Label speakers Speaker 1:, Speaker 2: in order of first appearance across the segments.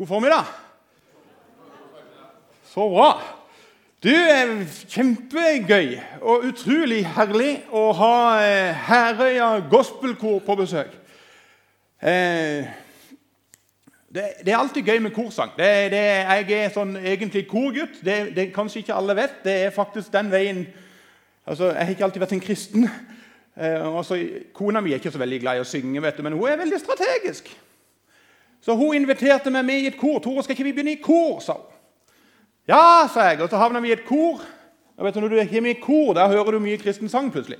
Speaker 1: God formiddag. Så bra. Du, er Kjempegøy og utrolig herlig å ha eh, Herøya Gospelkor på besøk. Eh, det, er alltid gøy med korsang. Det, det, jeg er sånn egentlig korgutt. Det, det kanskje ikke alle vet. Det er faktisk den veien altså, Jeg har ikke alltid vært en kristen. Eh, altså, kona mi er ikke så veldig glad i å synge, vet du, men hun er veldig strategisk. Så hun inviterte meg med i et kor. 'Tore, skal ikke vi begynne i kor?' sa hun. Ja, sa jeg. Og så havna vi i et kor. Og vet du, Når du er med i kor, da hører du mye kristen sang plutselig.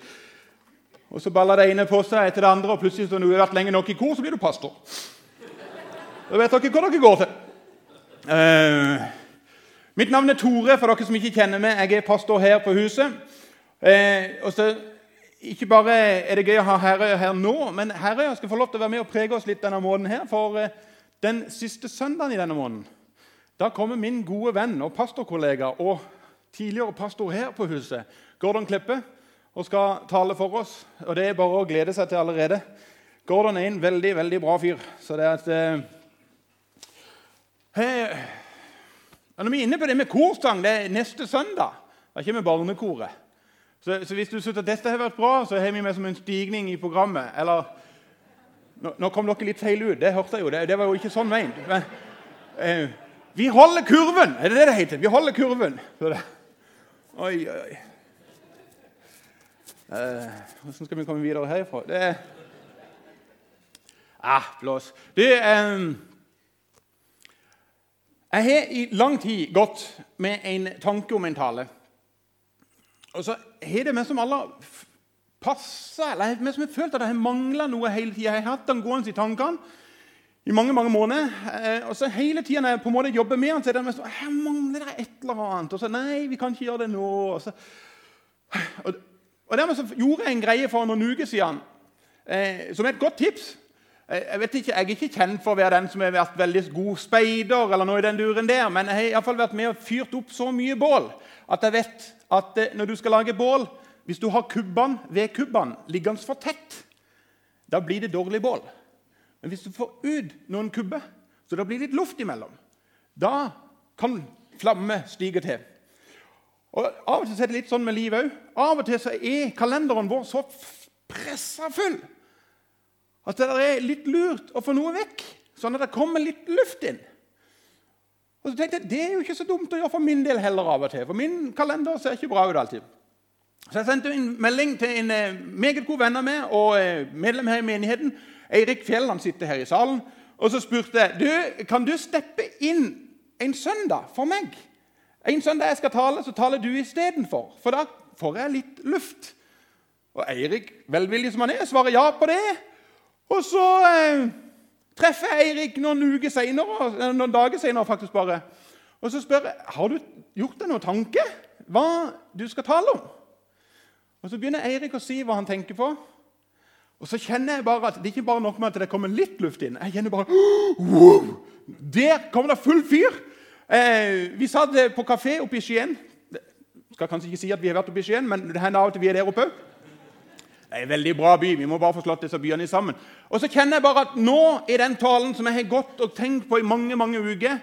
Speaker 1: Og så baller det ene på seg etter det andre, og plutselig når du har vært lenge nok i kor, så blir du pastor. Da vet dere hva dere går til. Uh, mitt navn er Tore, for dere som ikke kjenner meg. Jeg er pastor her på huset. Uh, og så ikke bare er det gøy å ha Herøya her nå, men Herøya skal få lov til å være med og prege oss litt denne måneden her. For uh, den siste søndagen i denne måneden da kommer min gode venn og pastorkollega og tidligere pastor her på huset, Gordon Kleppe, og skal tale for oss. Og Det er bare å glede seg til allerede. Gordon er en veldig veldig bra fyr. Så det er at eh, hey, Når vi er inne på det med korsang det er neste søndag Da kommer barnekoret. Så, så hvis du synes at dette har vært bra, så har vi med som en stigning i programmet. Eller nå, nå, kom dere litt feil ut. Det hørte jeg jo. Det, det var jo ikke sånn ment. Men, eh, vi holder kurven! Er det det det heter? Vi holder kurven. Oi, oi, oi. Eh, hvordan skal vi komme videre herfra? Det ah, Blås. Du eh, Jeg har i lang tid gått med en tanke om en tale. Og så har det meg som alle passa, eller jeg har følt at jeg mangla noe hele tida. Jeg har hatt den gående i tankene i mange mange måneder. Eh, og så Hele tida når jeg på en måte jobber med den, så er det sånn Her mangler det et eller annet. Og så Nei, vi kan ikke gjøre det nå. Og, så, og, og dermed så gjorde jeg en greie for noen uker siden eh, som er et godt tips. Jeg, vet ikke, jeg er ikke kjent for å være den som har vært veldig god speider, eller noe i den duren der, men jeg har i hvert fall vært med og fyrt opp så mye bål at jeg vet at eh, når du skal lage bål Hvis du har kubbene ved kubbene liggende for tett, da blir det dårlig bål. Men hvis du får ut noen kubber, så det blir litt luft imellom, da kan flamme stige til. Og Av og til er det litt sånn med livet òg. Av og til er kalenderen vår så pressa full at det er litt lurt å få noe vekk, sånn at det kommer litt luft inn. Og så tenkte jeg, Det er jo ikke så dumt å gjøre for min del heller av og til. For min kalender ser ikke bra ut alltid. Så jeg sendte en melding til en eh, meget god venn av meg og eh, medlem her i menigheten Eirik Fjell han sitter her i salen. Og så spurte jeg du, kan du steppe inn en søndag for meg. En søndag jeg skal tale, så taler du istedenfor. For da får jeg litt luft. Og Eirik, velvillig som han er, svarer ja på det. Og så eh, treffer jeg Eirik noen uker senere, eh, noen dager senere faktisk bare. Og så spør jeg har du gjort deg noen tanke hva du skal tale om. Og Så begynner Eirik å si hva han tenker på. Og så kjenner jeg bare at Det er ikke bare nok med at det kommer litt luft inn. Jeg kjenner bare wow, Der kommer det full fyr! Eh, vi satt på kafé oppe i Skien. Skal kanskje ikke si at vi har vært oppe i Skien, men det hender av og til vi er der oppe. Det er en veldig bra by. Vi må bare få slått disse byene sammen. Og så kjenner jeg bare at nå i den talen som jeg har gått og tenkt på i mange mange uker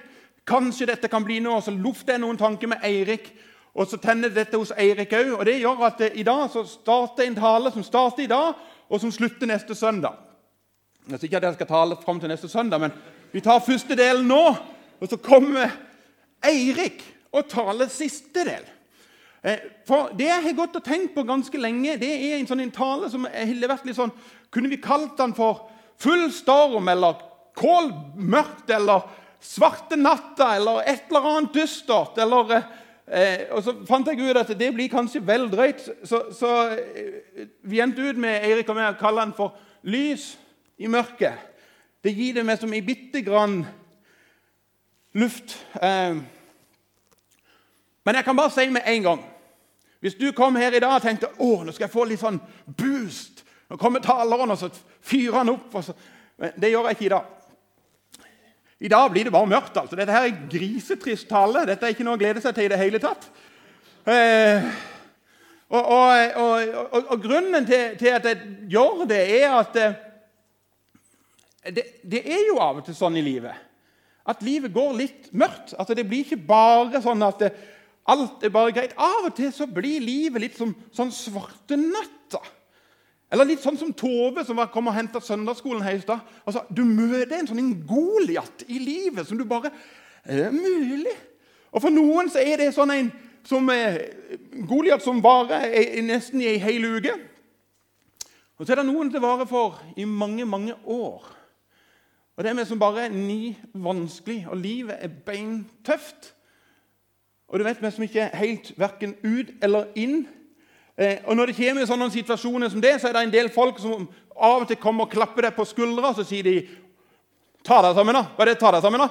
Speaker 1: Kanskje dette kan bli noe. Og så lufter jeg noen tanker med Eirik. Og så tenner dette hos Eirik òg. Og det gjør at i dag så starter en tale som starter i dag, og som slutter neste søndag. Sier ikke at jeg skal tale fram til neste søndag, men vi tar første delen nå. Og så kommer Eirik og taler siste del. Eh, for Det jeg har gått og tenkt på ganske lenge, det er en sånn tale som har vært litt sånn Kunne vi kalt den for 'Full storm' eller 'Kålmørkt' eller 'Svarte natta' eller et eller annet dystert. eller eh, og Så fant jeg ut at det blir kanskje vel drøyt, så, så eh, vi endte ut med Eirik og meg å kalle den for 'lys i mørket'. Det gir det meg som i bitte grann luft. Eh, men jeg kan bare si med en gang Hvis du kom her i dag og tenkte å, nå skal jeg få litt sånn boost Nå kommer taleren, og så fyrer han opp. Så, men det gjør jeg ikke i dag. I dag blir det bare mørkt. altså. Dette her er grisetrist tale. Dette er ikke noe å glede seg til i det hele tatt. Eh, og, og, og, og, Grunnen til, til, at jeg gjør det, er at eh, det, det, er jo av og til sånn i livet at livet går litt mørkt. Altså, det blir ikke bare sånn at det, alt er bare greit. Av og til så blir livet litt som sånn svarte natta. Eller litt sånn som Tove, som kom og henta søndagsskolen her i stad. Altså, du møter en sånn Goliat i livet som du bare Er det mulig? Og For noen så er det sånn en som Goliat som varer nesten i ei hel uke. Og så er det noen det varer for i mange, mange år. Og Det er vi som bare er ni vanskelig, og livet er beintøft. Og du vet vi som ikke er helt verken ut eller inn. Eh, og Når det kommer sånne situasjoner som det, så er det en del folk som av og til kommer og klapper deg på skuldra, så sier de 'Ta deg sammen', da. Hva er det? Ta deg sammen, da?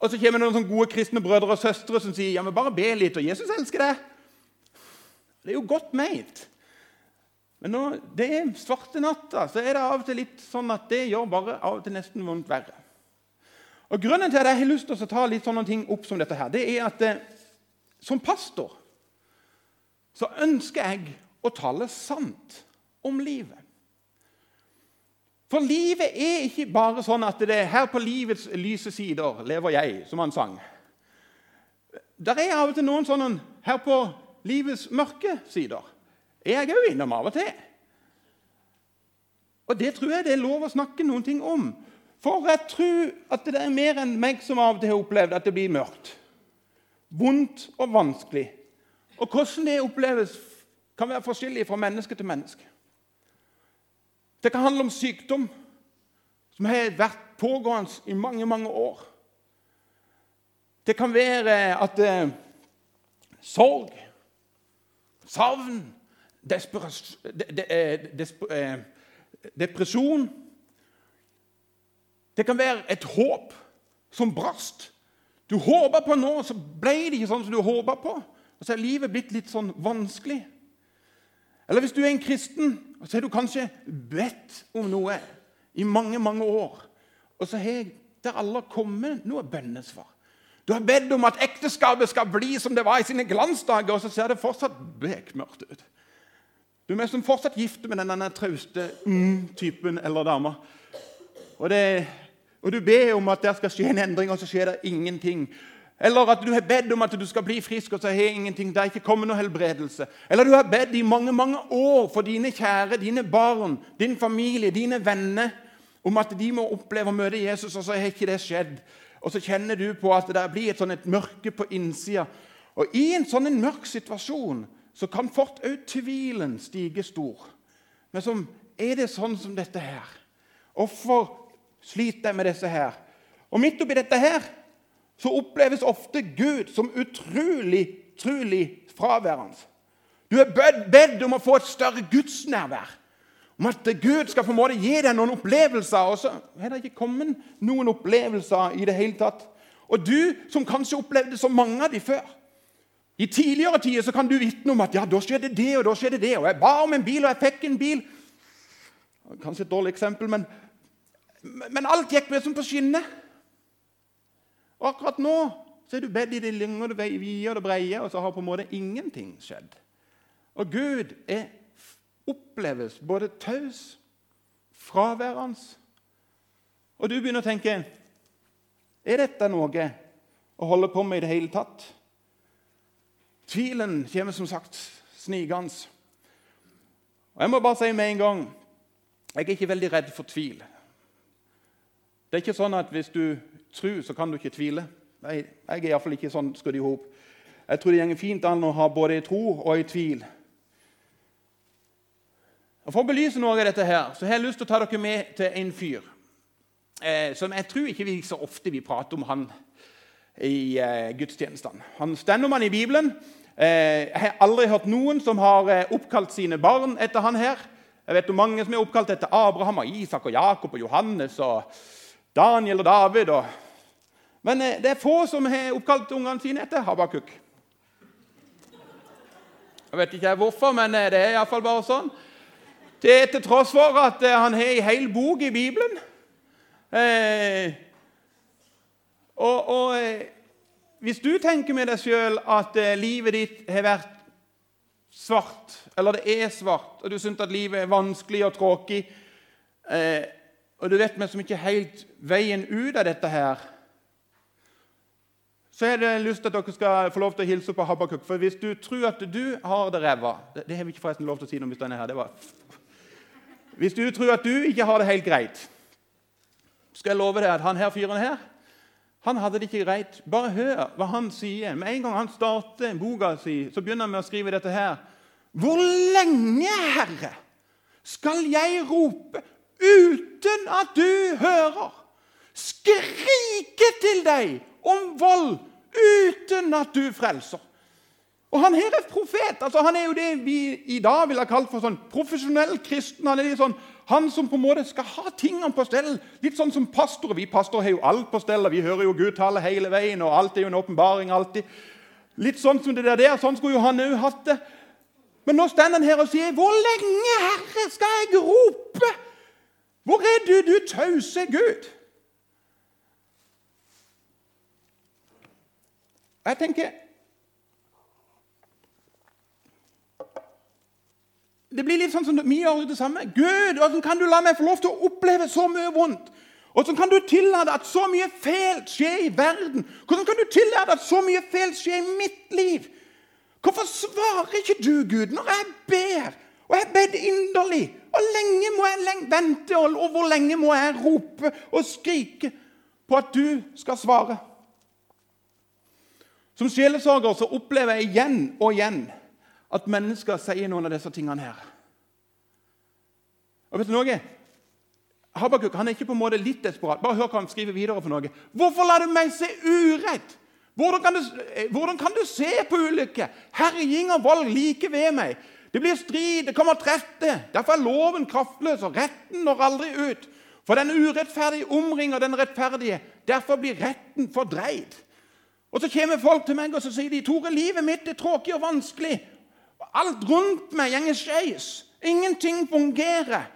Speaker 1: Og så kommer det noen gode kristne brødre og søstre som sier 'Ja, men bare be litt, og Jesus elsker deg'. Det er jo godt meint. Men når det er svarte natta, så er det av og til litt sånn at det gjør bare av og til nesten vondt verre. Og Grunnen til at jeg har lyst til å ta litt sånne ting opp som dette, her, det er at eh, som pastor så ønsker jeg å tale sant om livet. For livet er ikke bare sånn at det er 'her på livets lyse sider lever jeg', som han sang. Der er av og til noen sånne 'her på livets mørke sider' er jeg òg innom av og til. Og det tror jeg det er lov å snakke noen ting om. For jeg tror at det er mer enn meg som av og til har opplevd at det blir mørkt. Vondt og vanskelig. Og hvordan det oppleves, kan være forskjellig fra menneske til menneske. Det kan handle om sykdom som har vært pågående i mange, mange år. Det kan være at eh, sorg, savn, Eh, eh, depresjon. Det kan være et håp som brast. Du håpa på noe, så ble det ikke sånn som du håpa på. Og så er livet blitt litt sånn vanskelig. Eller hvis du er en kristen, og så har du kanskje bedt om noe i mange, mange år. Og så har det alle kommet noe bønnesvar. Du har bedt om at ekteskapet skal bli som det var i sine glansdager, og så ser det fortsatt bekmørkt ut. Du er som fortsatt gift med denne trauste mm, typen eller dama. Og, og, du ber om at det skal skje en endring, og så skjer det ingenting. Eller at du har bedt om at du skal bli frisk, og så har ingenting. Det er ikke kommet noe helbredelse. Eller du har bedt i mange mange år for dine kjære, dine barn, din familie, dine venner om at de må oppleve å møte Jesus, og så har ikke det skjedd. Og så kjenner du på at det blir et, sånn et mørke på innsida. Og i en sånn en mørk situasjon så kan fort òg tvilen stige stor. Men som er det sånn som dette her? Hvorfor sliter jeg med disse her? Og midt oppi dette her så oppleves ofte Gud som utrolig, utrolig fraværende. Du er bedt om å få et større gudsnærvær. Om at Gud skal på en måte gi deg noen opplevelser, og så er det ikke kommet noen opplevelser i det hele tatt. Og du som kanskje opplevde så mange av de før, i tidligere tider så kan du vitne om at ja, da skjedde det og da skjedde det. Og jeg ba om en bil, og jeg fikk en bil. Kanskje et dårlig eksempel, men, men alt gikk med som på skinner. Og akkurat nå så er du bedt i det lange og det vide og det breie, og så har på en måte ingenting skjedd. Og Gud er, oppleves både taus, fraværende Og du begynner å tenke Er dette noe å holde på med i det hele tatt? Tvilen kommer som sagt snikende. Og Jeg må bare si med en gang jeg er ikke veldig redd for tvil. Det er ikke sånn at hvis du tror, så kan du ikke tvile. Jeg, jeg er iallfall ikke sånn skrudd i hop. Jeg tror det går fint an å ha både i tro og i tvil. Og For å belyse noe av dette her, så har jeg lyst til å ta dere med til en fyr eh, som jeg tror ikke vi så ofte vi prater om han i eh, gudstjenestene. Han stender om han i Bibelen. Eh, jeg har aldri hørt noen som har eh, oppkalt sine barn etter han her. Jeg vet om mange som er oppkalt etter Abraham, og Isak og Jakob og Johannes og Daniel og David. Og... Men eh, det er få som har oppkalt ungene sine etter Habakuk. Jeg vet ikke hvorfor, men det er iallfall bare sånn. Det er til tross for at han har en hel bok i Bibelen. Eh, og, og hvis du tenker med deg sjøl at eh, livet ditt har vært svart, eller det er svart, og du syns at livet er vanskelig og tråkig, eh, og du vet vi som ikke helt veien ut av dette her, så har jeg lyst til at dere skal få lov til å hilse på Habakuk. For hvis du tror at du har det ræva Det, det har vi ikke forresten lov til å si når vi står her. det var... Hvis du tror at du ikke har det helt greit, skal jeg love deg at han her fyren her han hadde det ikke greit. Bare hør hva han sier. Med en gang han starter boka si, så begynner han med å skrive dette her. Hvor lenge, Herre, skal jeg rope uten at du hører? Skrike til deg om vold uten at du frelser. Og Han her er profet. altså Han er jo det vi i dag ville kalt for sånn profesjonell kristen. Han er sånn, han som på en måte skal ha tingene på stell. Litt sånn som pastorer. Vi pastorer har jo alt på stell, og vi hører jo Gud tale hele veien. og alt er jo en åpenbaring alltid. Litt sånn som det der. Sånn skulle jo han òg hatt det. Men nå står han her og sier, 'Hvor lenge, Herre, skal jeg rope?' Hvor er du, du tause Gud? Jeg tenker Det blir litt sånn som vi gjør det samme. Gud, hvordan kan du la meg få lov til å oppleve så mye vondt? Hvordan kan du tillate at så mye feil skjer i verden? Hvordan kan du tillate at så mye feil skjer i mitt liv? Hvorfor svarer ikke du, Gud, når jeg ber? Og jeg bed inderlig. Og lenge må jeg vente, og hvor lenge må jeg rope og skrike på at du skal svare? Som sjelesorger så opplever jeg igjen og igjen at mennesker sier noen av disse tingene her. Og vet du noe? Habakuk han er ikke på en måte litt desperat. Bare hør hva han skriver videre for noe. Hvorfor lar du meg se urett? Hvordan kan, du, eh, hvordan kan du se på ulykke? Herjing og vold like ved meg. Det blir strid, det kommer trette. Derfor er loven kraftløs, og retten når aldri ut. For den urettferdige omringer den rettferdige. Derfor blir retten fordreid. Og Så kommer folk til meg og så sier de, Tore, livet mitt er tråkig og vanskelig. Alt rundt meg går skeis. Ingenting fungerer.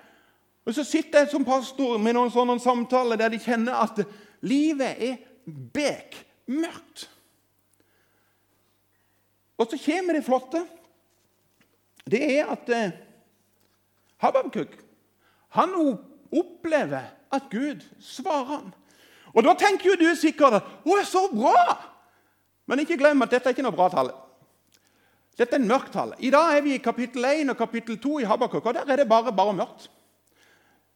Speaker 1: Og Så sitter jeg som pastor med noen sånne samtaler der de kjenner at livet er bekmørkt. Og så kommer det flotte. Det er at eh, han opplever at Gud svarer han. Og Da tenker jo du sikkert at 'Å, så bra!' Men ikke glem at dette er ikke noe bra tall. Dette er en mørkt tall. I dag er vi i kapittel 1 og kapittel 2 i Habakuk, og der er det bare, bare mørkt.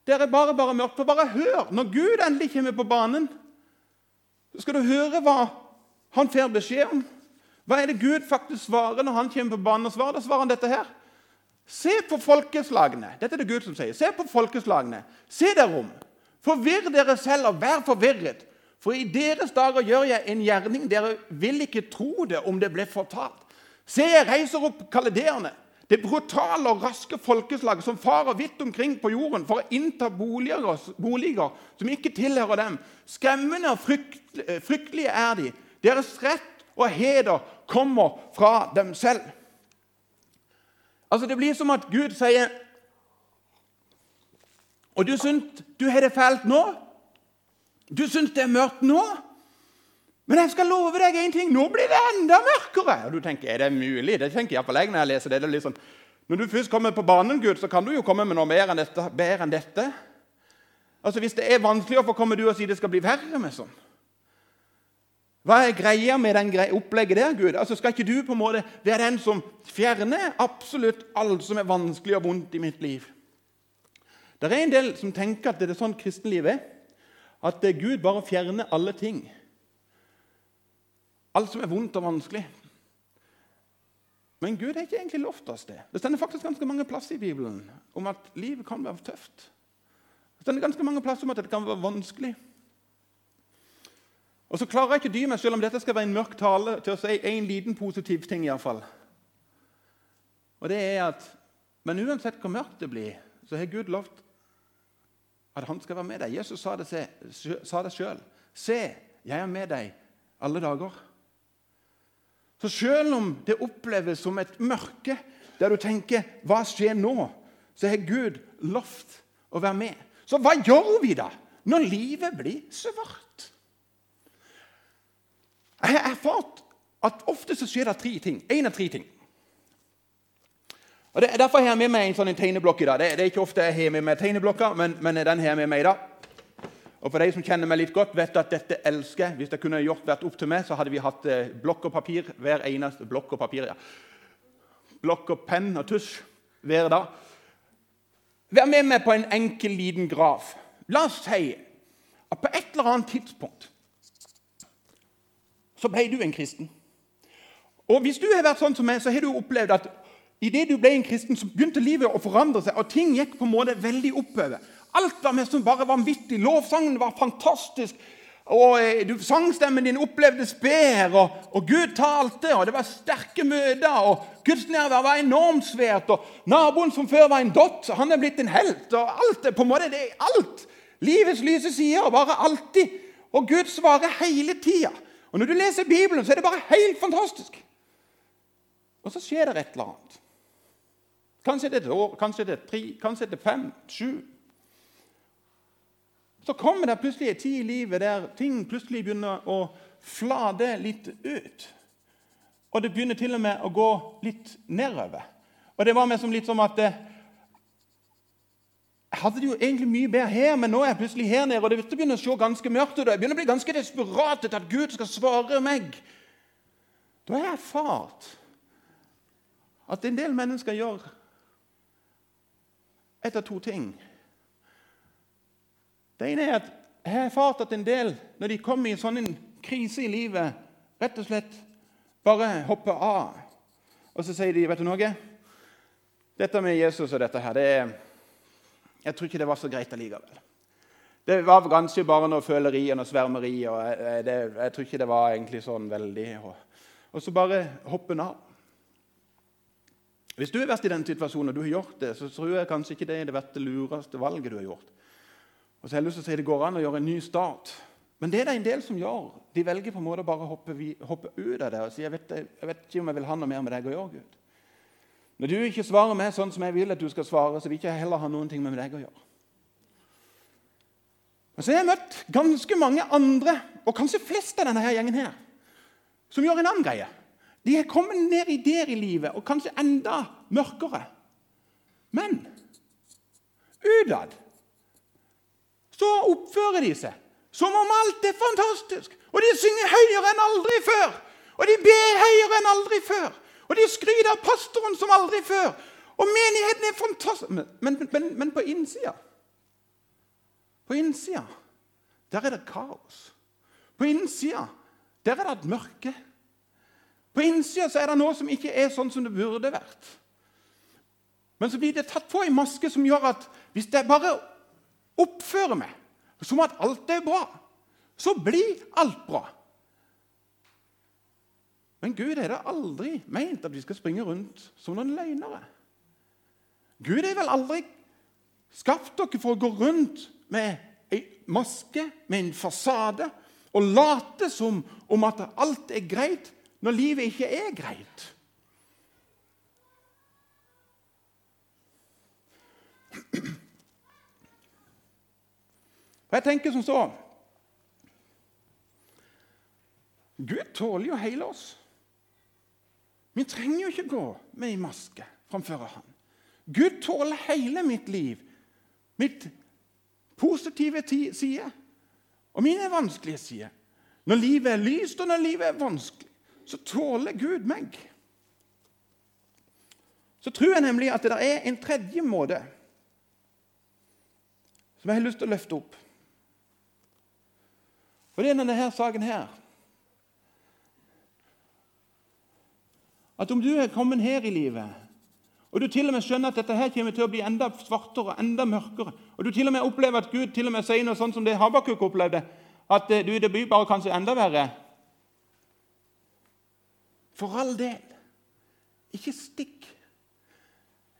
Speaker 1: Der er bare, bare mørkt. For bare hør! Når Gud endelig kommer på banen, så skal du høre hva han får beskjed om. Hva er det Gud faktisk svarer når han kommer på banen og svarer? Da svarer han dette her. Se på folkeslagene. Dette er det Gud som sier. Se på folkeslagene. Se dere om. Forvirr dere selv og vær forvirret. For i deres dager gjør jeg en gjerning. Dere vil ikke tro det om det ble fortalt. Se, jeg reiser opp kaledeerne, det brutale og raske folkeslaget som farer vidt omkring på jorden for å innta boliger, boliger som ikke tilhører dem. Skremmende og fryktelige er de. Deres rett og heder kommer fra dem selv. Altså Det blir som at Gud sier Og du syns du har det fælt nå? Du syns det er mørkt nå? Men jeg skal love deg en ting. Nå blir det enda mørkere. Og du tenker, er det mulig? Det tenker iallfall jeg når jeg leser det. det er litt sånn, når du først kommer på banen, Gud, så kan du jo komme med noe mer enn dette. Bedre enn dette. Altså, Hvis det er vanskelig, hvorfor kommer du og sier det skal bli verre med sånn? Hva er greia med den greia, opplegget der, Gud? Altså, Skal ikke du på en måte være den som fjerner absolutt alt som er vanskelig og vondt i mitt liv? Det er en del som tenker at det er sånn kristenlivet er at Gud bare fjerner alle ting. Alt som er vondt og vanskelig. Men Gud har ikke egentlig lovt oss det. Det stender faktisk ganske mange plasser i Bibelen om at livet kan være tøft. Det stender ganske mange plasser om at det kan være vanskelig. Og så klarer jeg ikke å dy meg, selv om dette skal være en mørk tale, til å si en liten positiv ting. I alle fall. Og det er at, Men uansett hvor mørkt det blir, så har Gud lovt at han skal være med deg. Jesus sa det, sa sjøl. Se, jeg er med deg alle dager. Så selv om det oppleves som et mørke, der du tenker 'Hva skjer nå?', så har Gud lovt å være med. Så hva gjør vi da når livet blir svart? Jeg har erfart at ofte så skjer det tre ting. Én av tre ting. Og det, Derfor har jeg med meg en sånn tegneblokk i dag. Det, det, er ikke ofte jeg har med meg tegneblokker, men, men den har jeg med meg i dag. Og for de som kjenner meg litt godt, vet at dette elsker. Hvis det kunne gjort vært opp til meg, så hadde vi hatt eh, blokk og papir hver eneste blokk og papir, ja. Blokk og penn og tusj hver dag. Vær med meg på en enkel, liten graf. La oss si at på et eller annet tidspunkt så ble du en kristen. Og Hvis du har vært sånn som meg, så har du opplevd at idet du ble en kristen, så begynte livet å forandre seg, og ting gikk på en måte veldig oppover. Alt var nesten bare vanvittig. Lovsangen var fantastisk. Og eh, du, Sangstemmen din opplevdes bedre, og, og, Gud talte, og det var sterke møter. og Gudsnærvær var enormt svært. og Naboen som før var en dott, han er blitt en helt. og alt, på en måte, det er alt. Livets lyse sider, bare alltid. Og Gud svarer hele tida. Og Når du leser Bibelen, så er det bare helt fantastisk. Og så skjer det et eller annet. Kanskje det er et år, kanskje det er tre, kanskje det er fem, sju, så kommer det plutselig en tid i livet der ting plutselig begynner å flade litt ut. Og det begynner til og med å gå litt nedover. Og det var meg som litt som at eh, Jeg hadde det jo egentlig mye bedre her, men nå er jeg plutselig her nede, og det begynner å se ganske mørkt ut. Jeg begynner å bli ganske desperat etter at Gud skal svare meg. Da har jeg erfart at en del mennesker gjør ett av to ting. Det ene er at jeg har erfart at en del, når de kommer i en sånn krise i livet, rett og slett bare hopper av. Og så sier de, 'Vet du noe? Dette med Jesus og dette her, det, jeg tror ikke det var så greit allikevel.' Det var kanskje bare noe føleri og noe svermeri. og jeg, det, jeg, tror ikke det var egentlig sånn veldig Og, og så bare hoppe en av. Hvis du har vært i den situasjonen og du har gjort det, så tror jeg kanskje ikke det er det, det lureste valget du har gjort. Og så har jeg lyst til å si Det går an å gjøre en ny start. Men det er det en del som gjør. De velger på en måte bare å hoppe, hoppe ut av det og si jeg vet, jeg vet, ikke om jeg vil ha noe mer med deg å gjøre. Gud. Når du ikke svarer meg sånn som jeg vil at du skal svare, så vil jeg heller ha noen ting med deg å gjøre. Og så har jeg møtt ganske mange andre, og kanskje flest av denne her gjengen her, som gjør en annen greie. De har kommet ned i der i livet, og kanskje enda mørkere. Men utad så oppfører de seg som om alt er fantastisk. Og de synger høyere enn aldri før. Og de ber høyere enn aldri før. Og de skryter av pastoren som aldri før. Og menigheten er fantastisk. Men, men, men, på innsida På innsida der er det kaos. På innsida der er det et mørke. På innsida er det noe som ikke er sånn som det burde vært. Men så blir det tatt på en maske som gjør at hvis det bare oppfører meg som at alt er bra, så blir alt bra. Men Gud er det aldri meint at vi skal springe rundt som noen løgnere. Gud er vel aldri skapt dere for å gå rundt med ei maske, med en fasade, og late som om at alt er greit, når livet ikke er greit. Jeg tenker som så Gud tåler jo hele oss. Vi trenger jo ikke gå med ei maske framfor Han. Gud tåler hele mitt liv, mitt positive side og mine vanskelige sider. Når livet er lyst, og når livet er vanskelig, så tåler Gud meg. Så tror jeg nemlig at det er en tredje måte som jeg har lyst til å løfte opp. Og det er denne saken her. At om du er kommet her i livet, og du til og med skjønner at dette her kommer til å bli enda svartere og enda mørkere, og du til og med opplever at Gud til og med sier noe sånn som det Habakuk opplevde, at eh, du, det blir bare kanskje enda verre For all del, ikke stikk.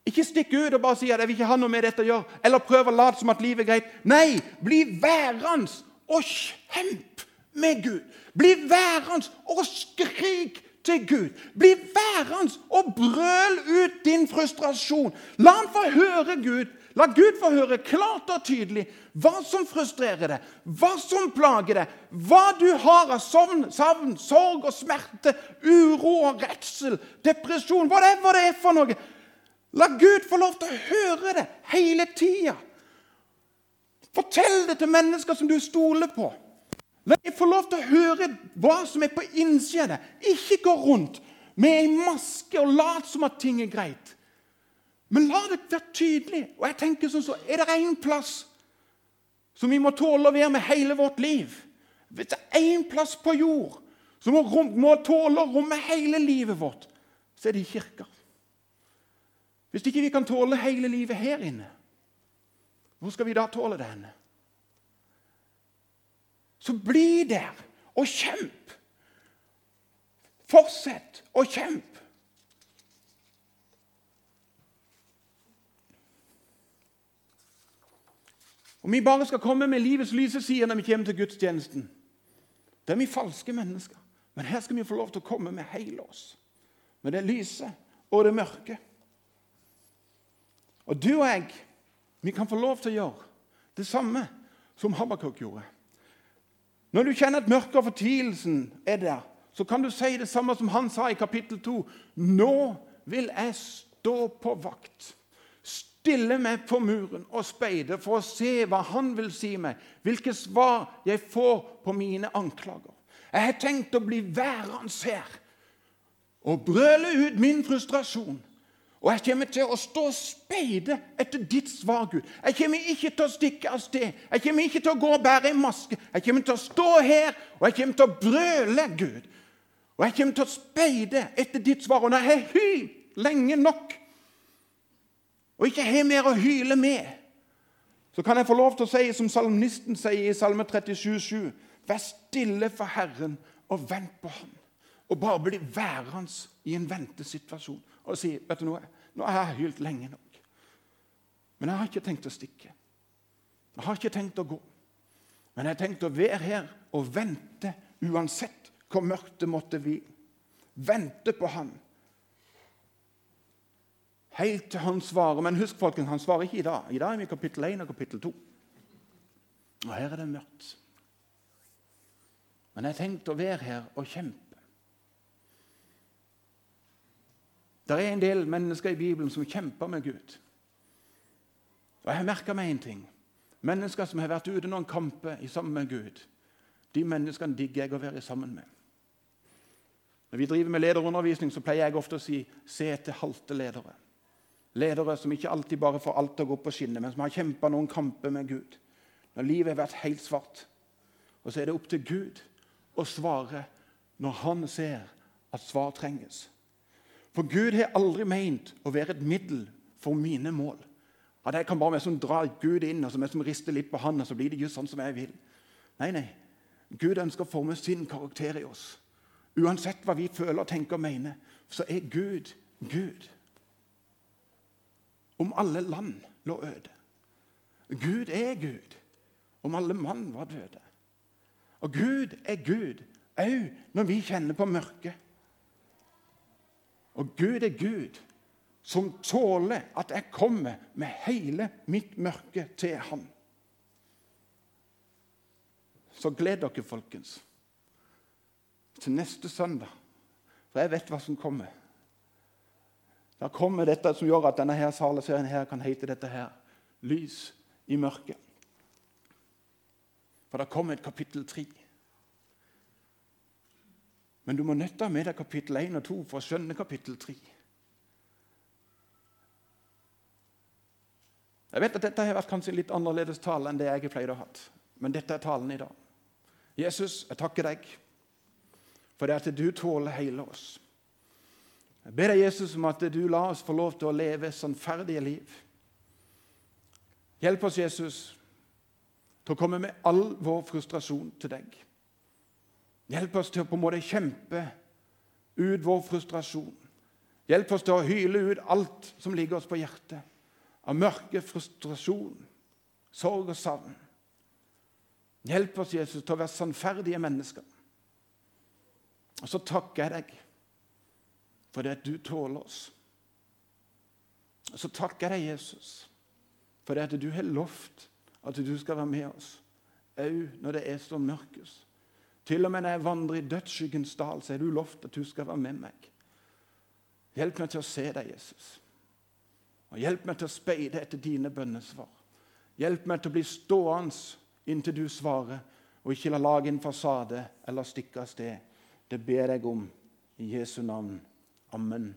Speaker 1: Ikke stikk ut og bare si at 'jeg vil ikke ha noe med dette å gjøre', eller prøv å late som at livet er greit. Nei, bli værende og kjemp med Gud. Bli værende og skrik til Gud. Bli værende og brøl ut din frustrasjon. La han få høre Gud. La Gud få høre klart og tydelig hva som frustrerer deg, hva som plager deg, hva du har av savn, savn sorg og smerte, uro og redsel, depresjon, whatever det er for noe. La Gud få lov til å høre det hele tida. Fortell det til mennesker som du stoler på. La meg få lov til å høre hva som er på innsida deg. Ikke gå rundt med ei maske og lat som at ting er greit. Men la det være tydelig. Og jeg tenker sånn så, Er det én plass som vi må tåle å være med hele vårt liv Hvis det er én plass på jord som må, rom, må tåle å romme hele livet vårt, så er det i kirka. Hvis ikke vi kan tåle hele livet her inne, hvor skal vi da tåle det henne? Så bli der og kjemp. Fortsett å kjempe. Om vi bare skal komme med livets lyse sider når vi kommer til gudstjenesten, da er vi falske mennesker. Men her skal vi få lov til å komme med hele oss. Med det lyse og det mørke. Og du og jeg, vi kan få lov til å gjøre det samme som Habakuk gjorde. Når du kjenner at mørket og fortvilelsen er der, så kan du si det samme som han sa i kapittel 2. Nå vil jeg stå på vakt, stille meg på muren og speide for å se hva han vil si meg, hvilke svar jeg får på mine anklager. Jeg har tenkt å bli værende her og brøle ut min frustrasjon og jeg kommer til å stå og speide etter ditt svar, Gud. Jeg kommer ikke til å stikke av sted. Jeg kommer ikke til å gå og bære en maske. Jeg kommer til å stå her, og jeg kommer til å brøle, Gud. Og jeg kommer til å speide etter ditt svar. Og når jeg har hylt lenge nok, og ikke har mer å hyle med, så kan jeg få lov til å si som salmisten sier i Salme 37,7.: Vær stille for Herren og vent på Ham. Og bare bli værende i en ventesituasjon og si vet du noe, nå har jeg hylt lenge nok. Men jeg har ikke tenkt å stikke. Jeg har ikke tenkt å gå. Men jeg har tenkt å være her og vente uansett hvor mørkt det måtte bli. Vente på Han. Helt til Han svarer. Men husk, folkens, han svarer ikke i dag. I dag er vi i kapittel 1 og kapittel 2. Og her er det mørkt. Men jeg har tenkt å være her og kjempe. Det er en del mennesker i Bibelen som kjemper med Gud. Og Jeg har merka meg én ting. Mennesker som har vært ute noen kamper sammen med Gud, de menneskene digger jeg å være sammen med. Når vi driver med lederundervisning, så pleier jeg ofte å si 'se etter halte ledere'. Ledere som ikke alltid bare får alt til å gå på skinner, men som har kjempa noen kamper med Gud. Når livet har vært helt svart. Og så er det opp til Gud å svare når han ser at svar trenges. For Gud har aldri meint å være et middel for mine mål. At jeg kan bare sånn dra Gud inn og som jeg som rister litt på han, og så blir det just sånn som jeg vil. Nei, nei. Gud ønsker å forme sin karakter i oss. Uansett hva vi føler, tenker og mener, så er Gud Gud. Om alle land lå øde. Gud er Gud. Om alle mann var døde. Og Gud er Gud òg når vi kjenner på mørket. Og Gud er Gud som tåler at jeg kommer med hele mitt mørke til Han. Så gled dere, folkens, til neste søndag. For jeg vet hva som kommer. Da kommer dette som gjør at denne her saleserien her kan hete dette her Lys i mørket. For det kommer et kapittel tre. Men du må nøtte med deg kapittel 1 og 2 for å skjønne kapittel 3. Jeg vet at Dette har vært kanskje en litt annerledes tale enn det jeg pleide å ha. Men dette er talen i dag. Jesus, jeg takker deg for det at du tåler hele oss. Jeg ber deg, Jesus, om at du lar oss få lov til å leve sannferdige liv. Hjelp oss, Jesus, til å komme med all vår frustrasjon til deg. Hjelp oss til å på en måte kjempe ut vår frustrasjon. Hjelp oss til å hyle ut alt som ligger oss på hjertet av mørke, frustrasjon, sorg og savn. Hjelp oss, Jesus, til å være sannferdige mennesker. Og så takker jeg deg for det at du tåler oss. Og så takker jeg deg, Jesus, for det at du har lovt at du skal være med oss òg når det er så mørkest. Til og med når jeg vandrer i dødsskyggens dal, så er du lovt at du skal være med meg. Hjelp meg til å se deg, Jesus. Og hjelp meg til å speide etter dine bønnesvar. Hjelp meg til å bli stående inntil du svarer, og ikke la lage en fasade eller stikke av sted. Det ber jeg om i Jesu navn. Amen.